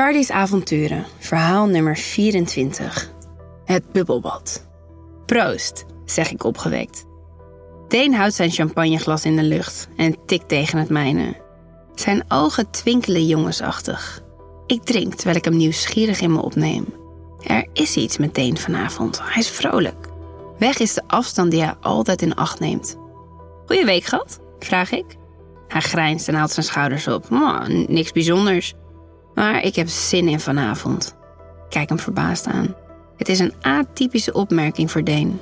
Charlie's avonturen, verhaal nummer 24. Het bubbelbad. Proost, zeg ik opgewekt. Deen houdt zijn champagneglas in de lucht en tikt tegen het mijne. Zijn ogen twinkelen jongensachtig. Ik drink terwijl ik hem nieuwsgierig in me opneem. Er is iets met Deen vanavond. Hij is vrolijk. Weg is de afstand die hij altijd in acht neemt. Goeie week gehad? vraag ik. Hij grijnst en haalt zijn schouders op. Niks bijzonders. Maar ik heb zin in vanavond. Kijk hem verbaasd aan. Het is een atypische opmerking voor Deen.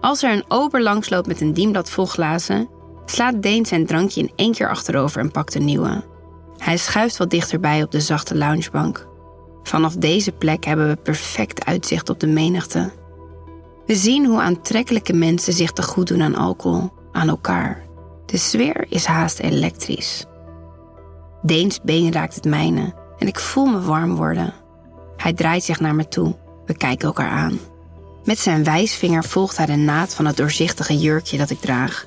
Als er een ober langsloopt met een dienblad vol glazen, slaat Deen zijn drankje in één keer achterover en pakt een nieuwe. Hij schuift wat dichterbij op de zachte loungebank. Vanaf deze plek hebben we perfect uitzicht op de menigte. We zien hoe aantrekkelijke mensen zich te goed doen aan alcohol, aan elkaar. De sfeer is haast elektrisch. Deens been raakt het mijne en ik voel me warm worden. Hij draait zich naar me toe. We kijken elkaar aan. Met zijn wijsvinger volgt hij de naad van het doorzichtige jurkje dat ik draag.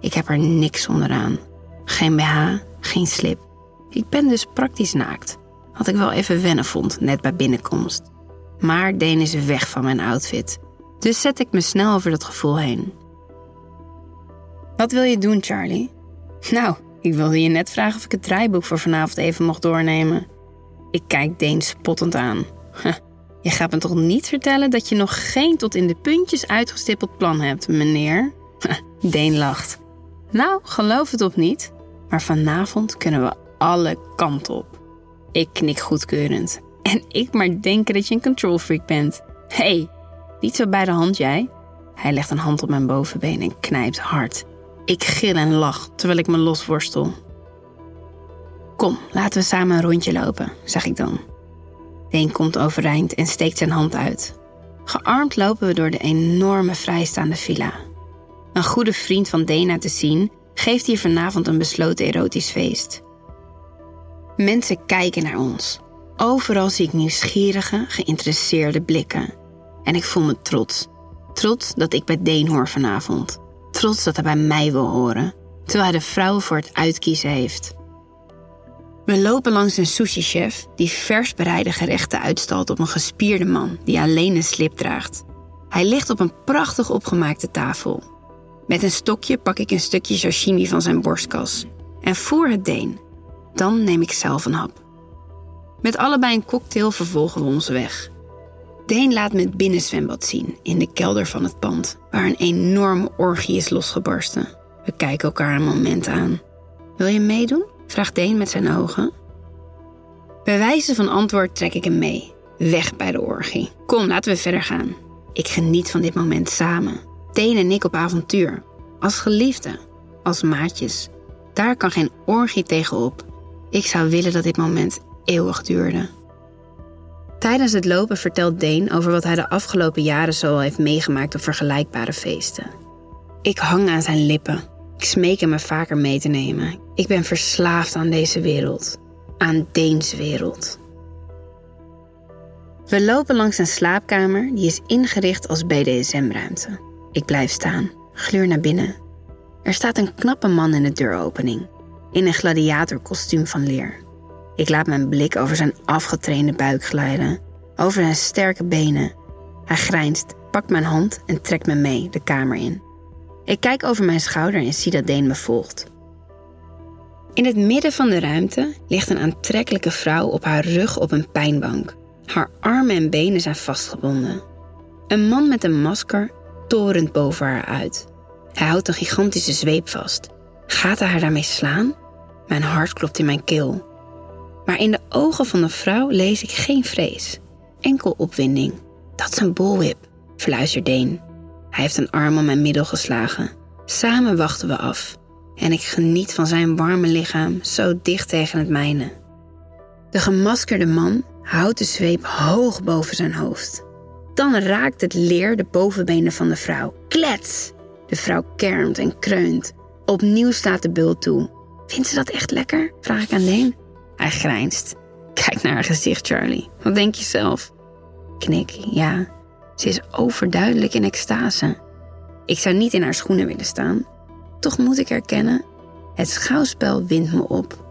Ik heb er niks onderaan. Geen BH, geen slip. Ik ben dus praktisch naakt. Wat ik wel even wennen vond, net bij binnenkomst. Maar Deen is weg van mijn outfit. Dus zet ik me snel over dat gevoel heen. Wat wil je doen, Charlie? Nou, ik wilde je net vragen of ik het draaiboek voor vanavond even mocht doornemen. Ik kijk Deen spottend aan. Je gaat me toch niet vertellen dat je nog geen tot in de puntjes uitgestippeld plan hebt, meneer? Deen lacht. Nou, geloof het of niet, maar vanavond kunnen we alle kanten op. Ik knik goedkeurend. En ik maar denken dat je een control freak bent. Hé, hey, niet zo bij de hand jij. Hij legt een hand op mijn bovenbeen en knijpt hard. Ik gil en lach terwijl ik me losworstel. Kom, laten we samen een rondje lopen, zeg ik dan. Deen komt overeind en steekt zijn hand uit. Gearmd lopen we door de enorme vrijstaande villa. Een goede vriend van Dena te zien geeft hier vanavond een besloten erotisch feest. Mensen kijken naar ons. Overal zie ik nieuwsgierige, geïnteresseerde blikken. En ik voel me trots. Trots dat ik bij Deen hoor vanavond. Trots dat hij bij mij wil horen, terwijl hij de vrouwen voor het uitkiezen heeft. We lopen langs een sushi-chef die vers bereide gerechten uitstalt op een gespierde man die alleen een slip draagt. Hij ligt op een prachtig opgemaakte tafel. Met een stokje pak ik een stukje sashimi van zijn borstkas en voer het deen. Dan neem ik zelf een hap. Met allebei een cocktail vervolgen we onze weg. Deen laat me het binnenzwembad zien in de kelder van het pand, waar een enorme orgie is losgebarsten. We kijken elkaar een moment aan. Wil je meedoen? vraagt Deen met zijn ogen. Bij wijze van antwoord trek ik hem mee. Weg bij de orgie. Kom, laten we verder gaan. Ik geniet van dit moment samen. Deen en ik op avontuur. Als geliefden. Als maatjes. Daar kan geen orgie tegenop. Ik zou willen dat dit moment eeuwig duurde. Tijdens het lopen vertelt Deen over wat hij de afgelopen jaren zo heeft meegemaakt op vergelijkbare feesten. Ik hang aan zijn lippen. Ik smeek hem me vaker mee te nemen. Ik ben verslaafd aan deze wereld. Aan Deens wereld. We lopen langs een slaapkamer die is ingericht als BDSM-ruimte. Ik blijf staan, gluur naar binnen. Er staat een knappe man in de deuropening, in een gladiatorkostuum van leer. Ik laat mijn blik over zijn afgetrainde buik glijden, over zijn sterke benen. Hij grijnst, pakt mijn hand en trekt me mee de kamer in. Ik kijk over mijn schouder en zie dat Deen me volgt. In het midden van de ruimte ligt een aantrekkelijke vrouw op haar rug op een pijnbank. Haar armen en benen zijn vastgebonden. Een man met een masker torent boven haar uit. Hij houdt een gigantische zweep vast. Gaat hij haar daarmee slaan? Mijn hart klopt in mijn keel. In de ogen van de vrouw lees ik geen vrees, enkel opwinding. Dat is een bullwhip, fluistert Deen. Hij heeft een arm om mijn middel geslagen. Samen wachten we af. En ik geniet van zijn warme lichaam zo dicht tegen het mijne. De gemaskerde man houdt de zweep hoog boven zijn hoofd. Dan raakt het leer de bovenbenen van de vrouw. Klets! De vrouw kermt en kreunt. Opnieuw staat de bult toe. Vindt ze dat echt lekker? Vraag ik aan Deen. Hij grijnst. Kijk naar haar gezicht, Charlie. Wat denk je zelf? Knik, ja. Ze is overduidelijk in extase. Ik zou niet in haar schoenen willen staan. Toch moet ik erkennen, het schouwspel wint me op.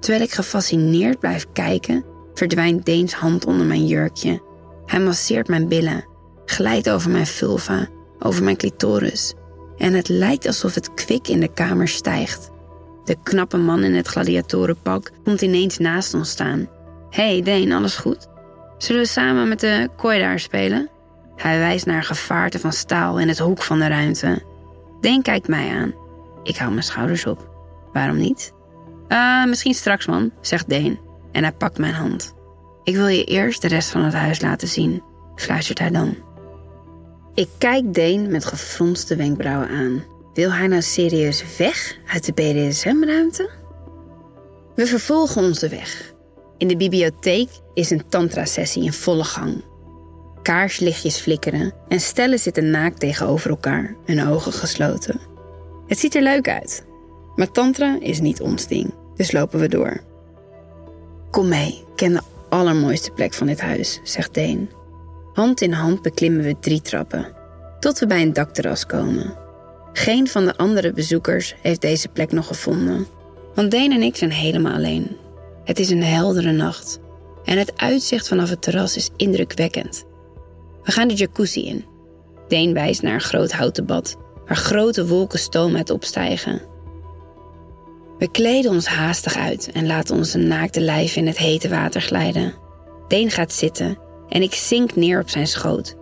Terwijl ik gefascineerd blijf kijken, verdwijnt Deens hand onder mijn jurkje. Hij masseert mijn billen, glijdt over mijn vulva, over mijn clitoris. En het lijkt alsof het kwik in de kamer stijgt. De knappe man in het gladiatorenpak komt ineens naast ons staan. hey, Deen, alles goed? Zullen we samen met de kooi daar spelen? Hij wijst naar gevaarte van staal in het hoek van de ruimte. Deen kijkt mij aan. Ik hou mijn schouders op. Waarom niet? Uh, misschien straks, man, zegt Deen. En hij pakt mijn hand. Ik wil je eerst de rest van het huis laten zien, fluistert hij dan. Ik kijk Deen met gefronste wenkbrauwen aan. Wil hij nou serieus weg uit de BDSM-ruimte? We vervolgen onze weg. In de bibliotheek is een tantra-sessie in volle gang. Kaarslichtjes flikkeren en stellen zitten naakt tegenover elkaar, hun ogen gesloten. Het ziet er leuk uit, maar tantra is niet ons ding, dus lopen we door. Kom mee, ken de allermooiste plek van dit huis, zegt Deen. Hand in hand beklimmen we drie trappen, tot we bij een dakterras komen. Geen van de andere bezoekers heeft deze plek nog gevonden, want Deen en ik zijn helemaal alleen. Het is een heldere nacht en het uitzicht vanaf het terras is indrukwekkend. We gaan de jacuzzi in. Deen wijst naar een groot houten bad waar grote wolken stoom uit opstijgen. We kleden ons haastig uit en laten onze naakte lijf in het hete water glijden. Deen gaat zitten en ik zink neer op zijn schoot.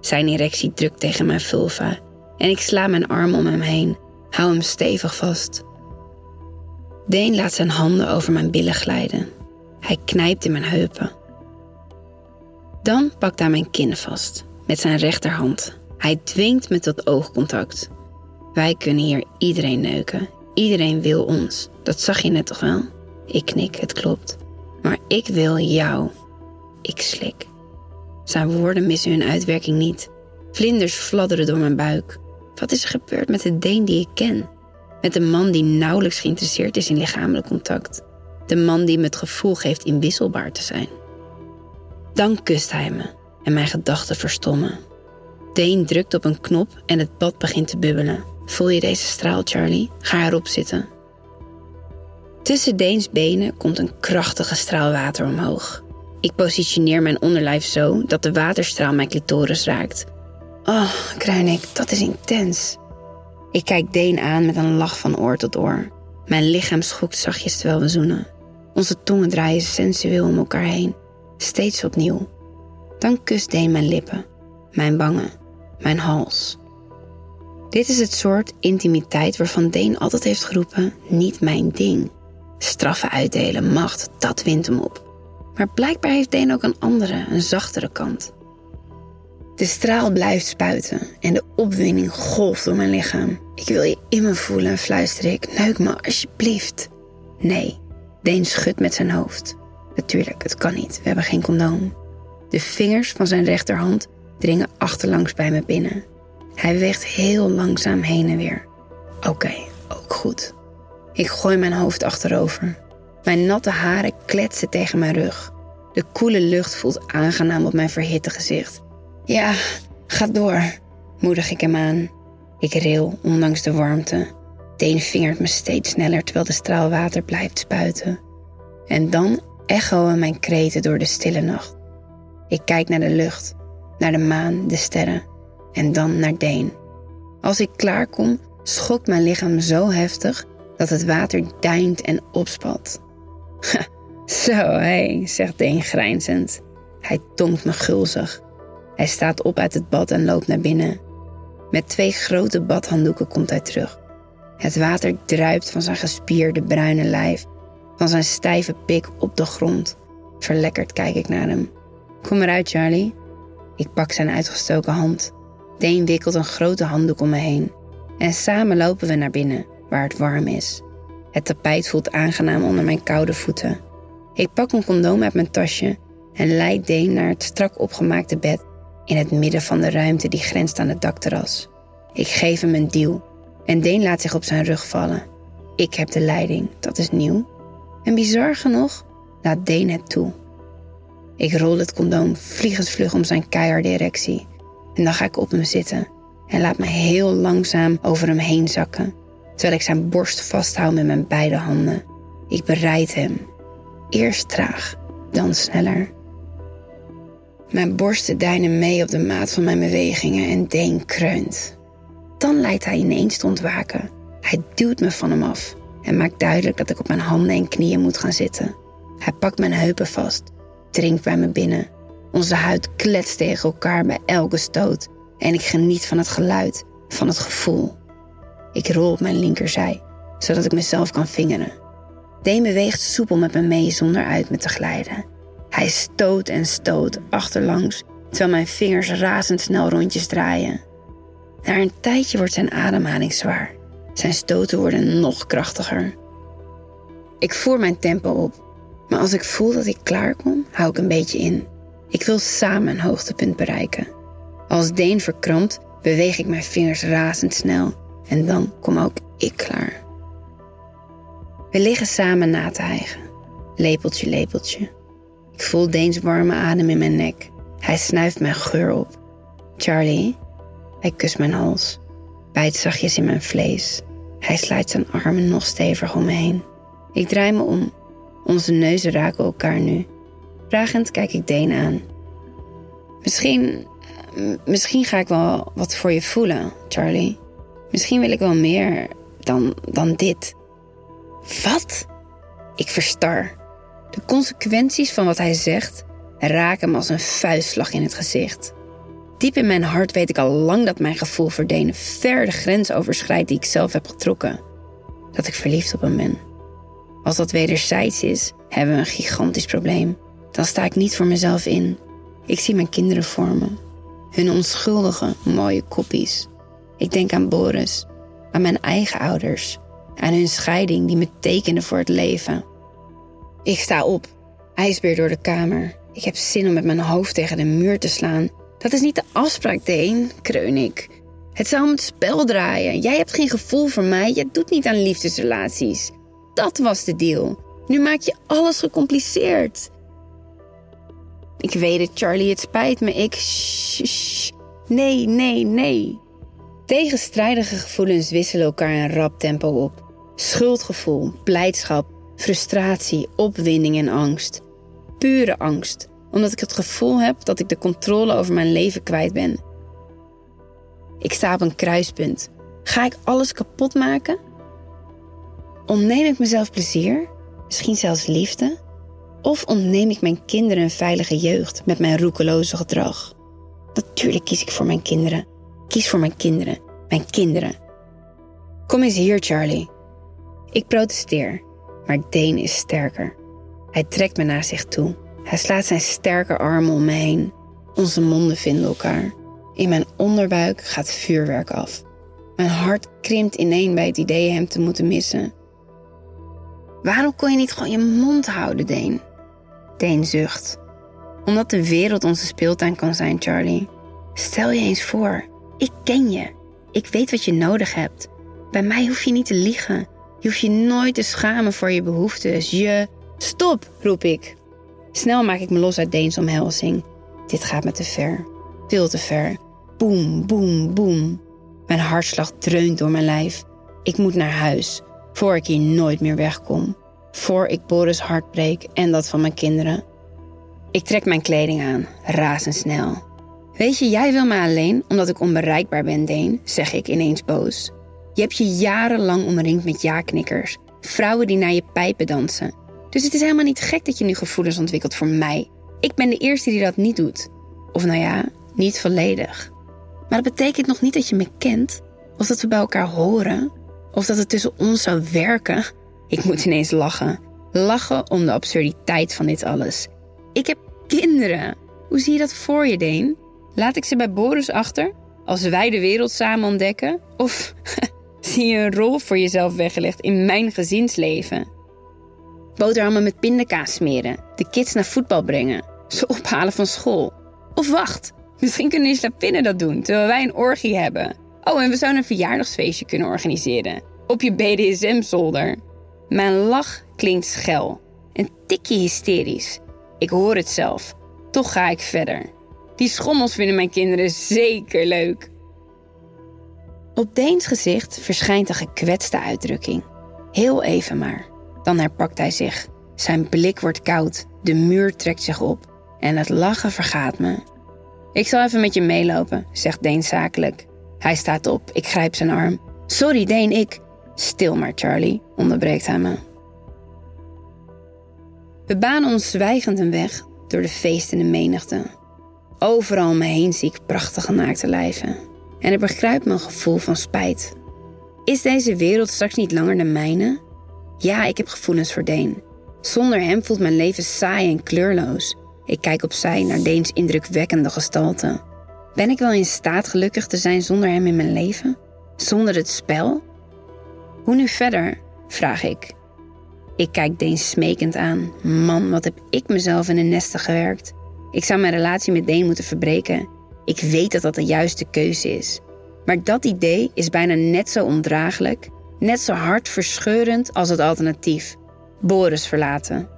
Zijn erectie drukt tegen mijn vulva en ik sla mijn arm om hem heen, hou hem stevig vast. Deen laat zijn handen over mijn billen glijden. Hij knijpt in mijn heupen. Dan pakt hij mijn kin vast met zijn rechterhand. Hij dwingt me tot oogcontact. Wij kunnen hier iedereen neuken. Iedereen wil ons. Dat zag je net toch wel? Ik knik, het klopt. Maar ik wil jou. Ik slik. Zijn woorden missen hun uitwerking niet. Vlinders fladderen door mijn buik. Wat is er gebeurd met de Deen die ik ken? Met de man die nauwelijks geïnteresseerd is in lichamelijk contact. De man die me het gevoel geeft inwisselbaar te zijn. Dan kust hij me en mijn gedachten verstommen. Deen drukt op een knop en het bad begint te bubbelen. Voel je deze straal, Charlie? Ga erop zitten. Tussen Deens benen komt een krachtige straal water omhoog. Ik positioneer mijn onderlijf zo dat de waterstraal mijn clitoris raakt. Oh, kruin ik, dat is intens. Ik kijk Deen aan met een lach van oor tot oor. Mijn lichaam schokt zachtjes terwijl we zoenen. Onze tongen draaien sensueel om elkaar heen, steeds opnieuw. Dan kust Deen mijn lippen, mijn wangen, mijn hals. Dit is het soort intimiteit waarvan Deen altijd heeft geroepen: niet mijn ding. Straffen uitdelen, macht, dat wint hem op. Maar blijkbaar heeft Deen ook een andere, een zachtere kant. De straal blijft spuiten en de opwinding golft door mijn lichaam. Ik wil je in me voelen, fluister ik. Neuk me alsjeblieft. Nee, Deen schudt met zijn hoofd. Natuurlijk, het kan niet. We hebben geen condoom. De vingers van zijn rechterhand dringen achterlangs bij me binnen. Hij weegt heel langzaam heen en weer. Oké, ook goed. Ik gooi mijn hoofd achterover. Mijn natte haren kletsen tegen mijn rug. De koele lucht voelt aangenaam op mijn verhitte gezicht. Ja, ga door, moedig ik hem aan. Ik ril, ondanks de warmte. Deen vingert me steeds sneller terwijl de straal water blijft spuiten. En dan echoen mijn kreten door de stille nacht. Ik kijk naar de lucht, naar de maan, de sterren en dan naar Deen. Als ik klaarkom, schokt mijn lichaam zo heftig dat het water deint en opspat. Zo, hé, hey, zegt Deen grijnzend. Hij tongt me gulzig. Hij staat op uit het bad en loopt naar binnen. Met twee grote badhanddoeken komt hij terug. Het water druipt van zijn gespierde bruine lijf, van zijn stijve pik op de grond. Verlekkerd kijk ik naar hem. Kom eruit, Charlie. Ik pak zijn uitgestoken hand. Deen wikkelt een grote handdoek om me heen. En samen lopen we naar binnen, waar het warm is. Het tapijt voelt aangenaam onder mijn koude voeten. Ik pak een condoom uit mijn tasje en leid Deen naar het strak opgemaakte bed in het midden van de ruimte die grenst aan het dakterras. Ik geef hem een duw en Deen laat zich op zijn rug vallen. Ik heb de leiding, dat is nieuw. En bizar genoeg laat Deen het toe. Ik rol het condoom vliegensvlug om zijn keiharde erectie. En dan ga ik op hem zitten en laat me heel langzaam over hem heen zakken, terwijl ik zijn borst vasthoud met mijn beide handen. Ik bereid hem. Eerst traag, dan sneller. Mijn borsten deinen mee op de maat van mijn bewegingen en Deen kreunt. Dan lijkt hij ineens te ontwaken. Hij duwt me van hem af en maakt duidelijk dat ik op mijn handen en knieën moet gaan zitten. Hij pakt mijn heupen vast, dringt bij me binnen. Onze huid kletst tegen elkaar bij elke stoot en ik geniet van het geluid, van het gevoel. Ik rol op mijn linkerzij, zodat ik mezelf kan vingeren. Deen beweegt soepel met me mee zonder uit me te glijden. Hij stoot en stoot achterlangs, terwijl mijn vingers razendsnel rondjes draaien. Na een tijdje wordt zijn ademhaling zwaar. Zijn stoten worden nog krachtiger. Ik voer mijn tempo op, maar als ik voel dat ik klaar kom, hou ik een beetje in. Ik wil samen een hoogtepunt bereiken. Als Deen verkrampt, beweeg ik mijn vingers razendsnel en dan kom ook ik klaar. We liggen samen na te hijgen, lepeltje, lepeltje. Ik voel Deens warme adem in mijn nek. Hij snuift mijn geur op. Charlie, hij kust mijn hals, bijt zachtjes in mijn vlees. Hij sluit zijn armen nog steviger om me heen. Ik draai me om. Onze neuzen raken elkaar nu. Vragend kijk ik Deen aan. Misschien, misschien ga ik wel wat voor je voelen, Charlie. Misschien wil ik wel meer dan, dan dit. Wat? Ik verstar. De consequenties van wat hij zegt raken me als een vuistslag in het gezicht. Diep in mijn hart weet ik al lang dat mijn gevoel voor Denen ver de grens overschrijdt die ik zelf heb getrokken. Dat ik verliefd op hem ben. Als dat wederzijds is, hebben we een gigantisch probleem. Dan sta ik niet voor mezelf in. Ik zie mijn kinderen vormen. Hun onschuldige, mooie koppies. Ik denk aan Boris, aan mijn eigen ouders, aan hun scheiding die me tekende voor het leven. Ik sta op, ijsbeer door de kamer. Ik heb zin om met mijn hoofd tegen de muur te slaan. Dat is niet de afspraak, Deen, kreun ik. Het zou om het spel draaien. Jij hebt geen gevoel voor mij. Je doet niet aan liefdesrelaties. Dat was de deal. Nu maak je alles gecompliceerd. Ik weet het, Charlie, het spijt me. Ik. Nee, nee, nee. Tegenstrijdige gevoelens wisselen elkaar in rap tempo op. Schuldgevoel, blijdschap, frustratie, opwinding en angst. Pure angst, omdat ik het gevoel heb dat ik de controle over mijn leven kwijt ben. Ik sta op een kruispunt. Ga ik alles kapot maken? Ontneem ik mezelf plezier, misschien zelfs liefde? Of ontneem ik mijn kinderen een veilige jeugd met mijn roekeloze gedrag? Natuurlijk kies ik voor mijn kinderen. Kies voor mijn kinderen. Mijn kinderen. Kom eens hier, Charlie. Ik protesteer, maar Dane is sterker. Hij trekt me naar zich toe. Hij slaat zijn sterke armen om me heen. Onze monden vinden elkaar. In mijn onderbuik gaat vuurwerk af. Mijn hart krimpt ineen bij het idee hem te moeten missen. Waarom kon je niet gewoon je mond houden, Deen? Deen zucht. Omdat de wereld onze speeltuin kan zijn, Charlie. Stel je eens voor, ik ken je. Ik weet wat je nodig hebt. Bij mij hoef je niet te liegen. Je hoeft je nooit te schamen voor je behoeftes. Je. Stop, roep ik. Snel maak ik me los uit Deens omhelzing. Dit gaat me te ver. Veel te ver. Boem, boem, boem. Mijn hartslag dreunt door mijn lijf. Ik moet naar huis, voor ik hier nooit meer wegkom. Voor ik Boris hart breek en dat van mijn kinderen. Ik trek mijn kleding aan, razendsnel. Weet je, jij wil mij alleen omdat ik onbereikbaar ben, Deen, zeg ik ineens boos. Je hebt je jarenlang omringd met ja-knikkers. Vrouwen die naar je pijpen dansen. Dus het is helemaal niet gek dat je nu gevoelens ontwikkelt voor mij. Ik ben de eerste die dat niet doet. Of nou ja, niet volledig. Maar dat betekent nog niet dat je me kent. Of dat we bij elkaar horen. Of dat het tussen ons zou werken. Ik moet ineens lachen. Lachen om de absurditeit van dit alles. Ik heb kinderen. Hoe zie je dat voor je, Deen? Laat ik ze bij Boris achter? Als wij de wereld samen ontdekken? Of zie je een rol voor jezelf weggelegd in mijn gezinsleven? Boterhammen met pindakaas smeren, de kids naar voetbal brengen, ze ophalen van school. Of wacht, misschien kunnen die slapinnen dat doen terwijl wij een orgie hebben. Oh, en we zouden een verjaardagsfeestje kunnen organiseren. Op je BDSM-zolder. Mijn lach klinkt schel. Een tikje hysterisch. Ik hoor het zelf. Toch ga ik verder. Die schommels vinden mijn kinderen zeker leuk. Op Deens gezicht verschijnt een gekwetste uitdrukking. Heel even maar. Dan herpakt hij zich. Zijn blik wordt koud De muur trekt zich op en het lachen vergaat me. Ik zal even met je meelopen, zegt Deen zakelijk. Hij staat op, ik grijp zijn arm. Sorry, Deen, ik. Stil maar, Charlie, onderbreekt hij me. We banen ons zwijgend een weg door de feestende menigte. Overal om me heen zie ik prachtige naakte lijven. En begrijpt me een gevoel van spijt. Is deze wereld straks niet langer de mijne? Ja, ik heb gevoelens voor Deen. Zonder hem voelt mijn leven saai en kleurloos. Ik kijk opzij naar Deens indrukwekkende gestalte. Ben ik wel in staat gelukkig te zijn zonder hem in mijn leven? Zonder het spel? Hoe nu verder? vraag ik. Ik kijk Deen smekend aan. Man, wat heb ik mezelf in een nesten gewerkt. Ik zou mijn relatie met Deen moeten verbreken. Ik weet dat dat de juiste keuze is. Maar dat idee is bijna net zo ondraaglijk, net zo hartverscheurend als het alternatief: Boris verlaten.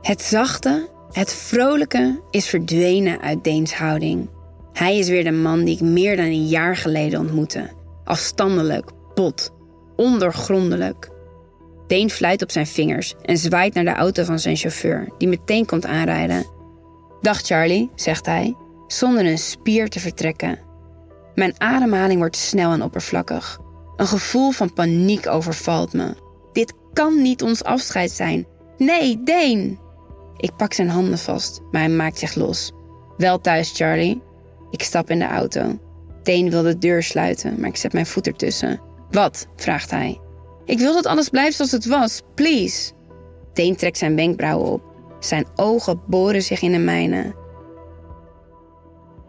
Het zachte, het vrolijke is verdwenen uit Deens houding. Hij is weer de man die ik meer dan een jaar geleden ontmoette. Afstandelijk, bot, ondergrondelijk. Deen fluit op zijn vingers en zwaait naar de auto van zijn chauffeur, die meteen komt aanrijden. Dag Charlie, zegt hij, zonder een spier te vertrekken. Mijn ademhaling wordt snel en oppervlakkig. Een gevoel van paniek overvalt me. Dit kan niet ons afscheid zijn. Nee, Deen! Ik pak zijn handen vast, maar hij maakt zich los. Wel thuis, Charlie. Ik stap in de auto. Deen wil de deur sluiten, maar ik zet mijn voet ertussen. Wat? vraagt hij. Ik wil dat alles blijft zoals het was, please. Deen trekt zijn wenkbrauwen op. Zijn ogen boren zich in de mijne.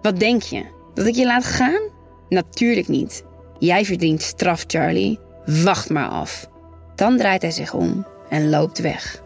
Wat denk je? Dat ik je laat gaan? Natuurlijk niet. Jij verdient straf, Charlie. Wacht maar af. Dan draait hij zich om en loopt weg.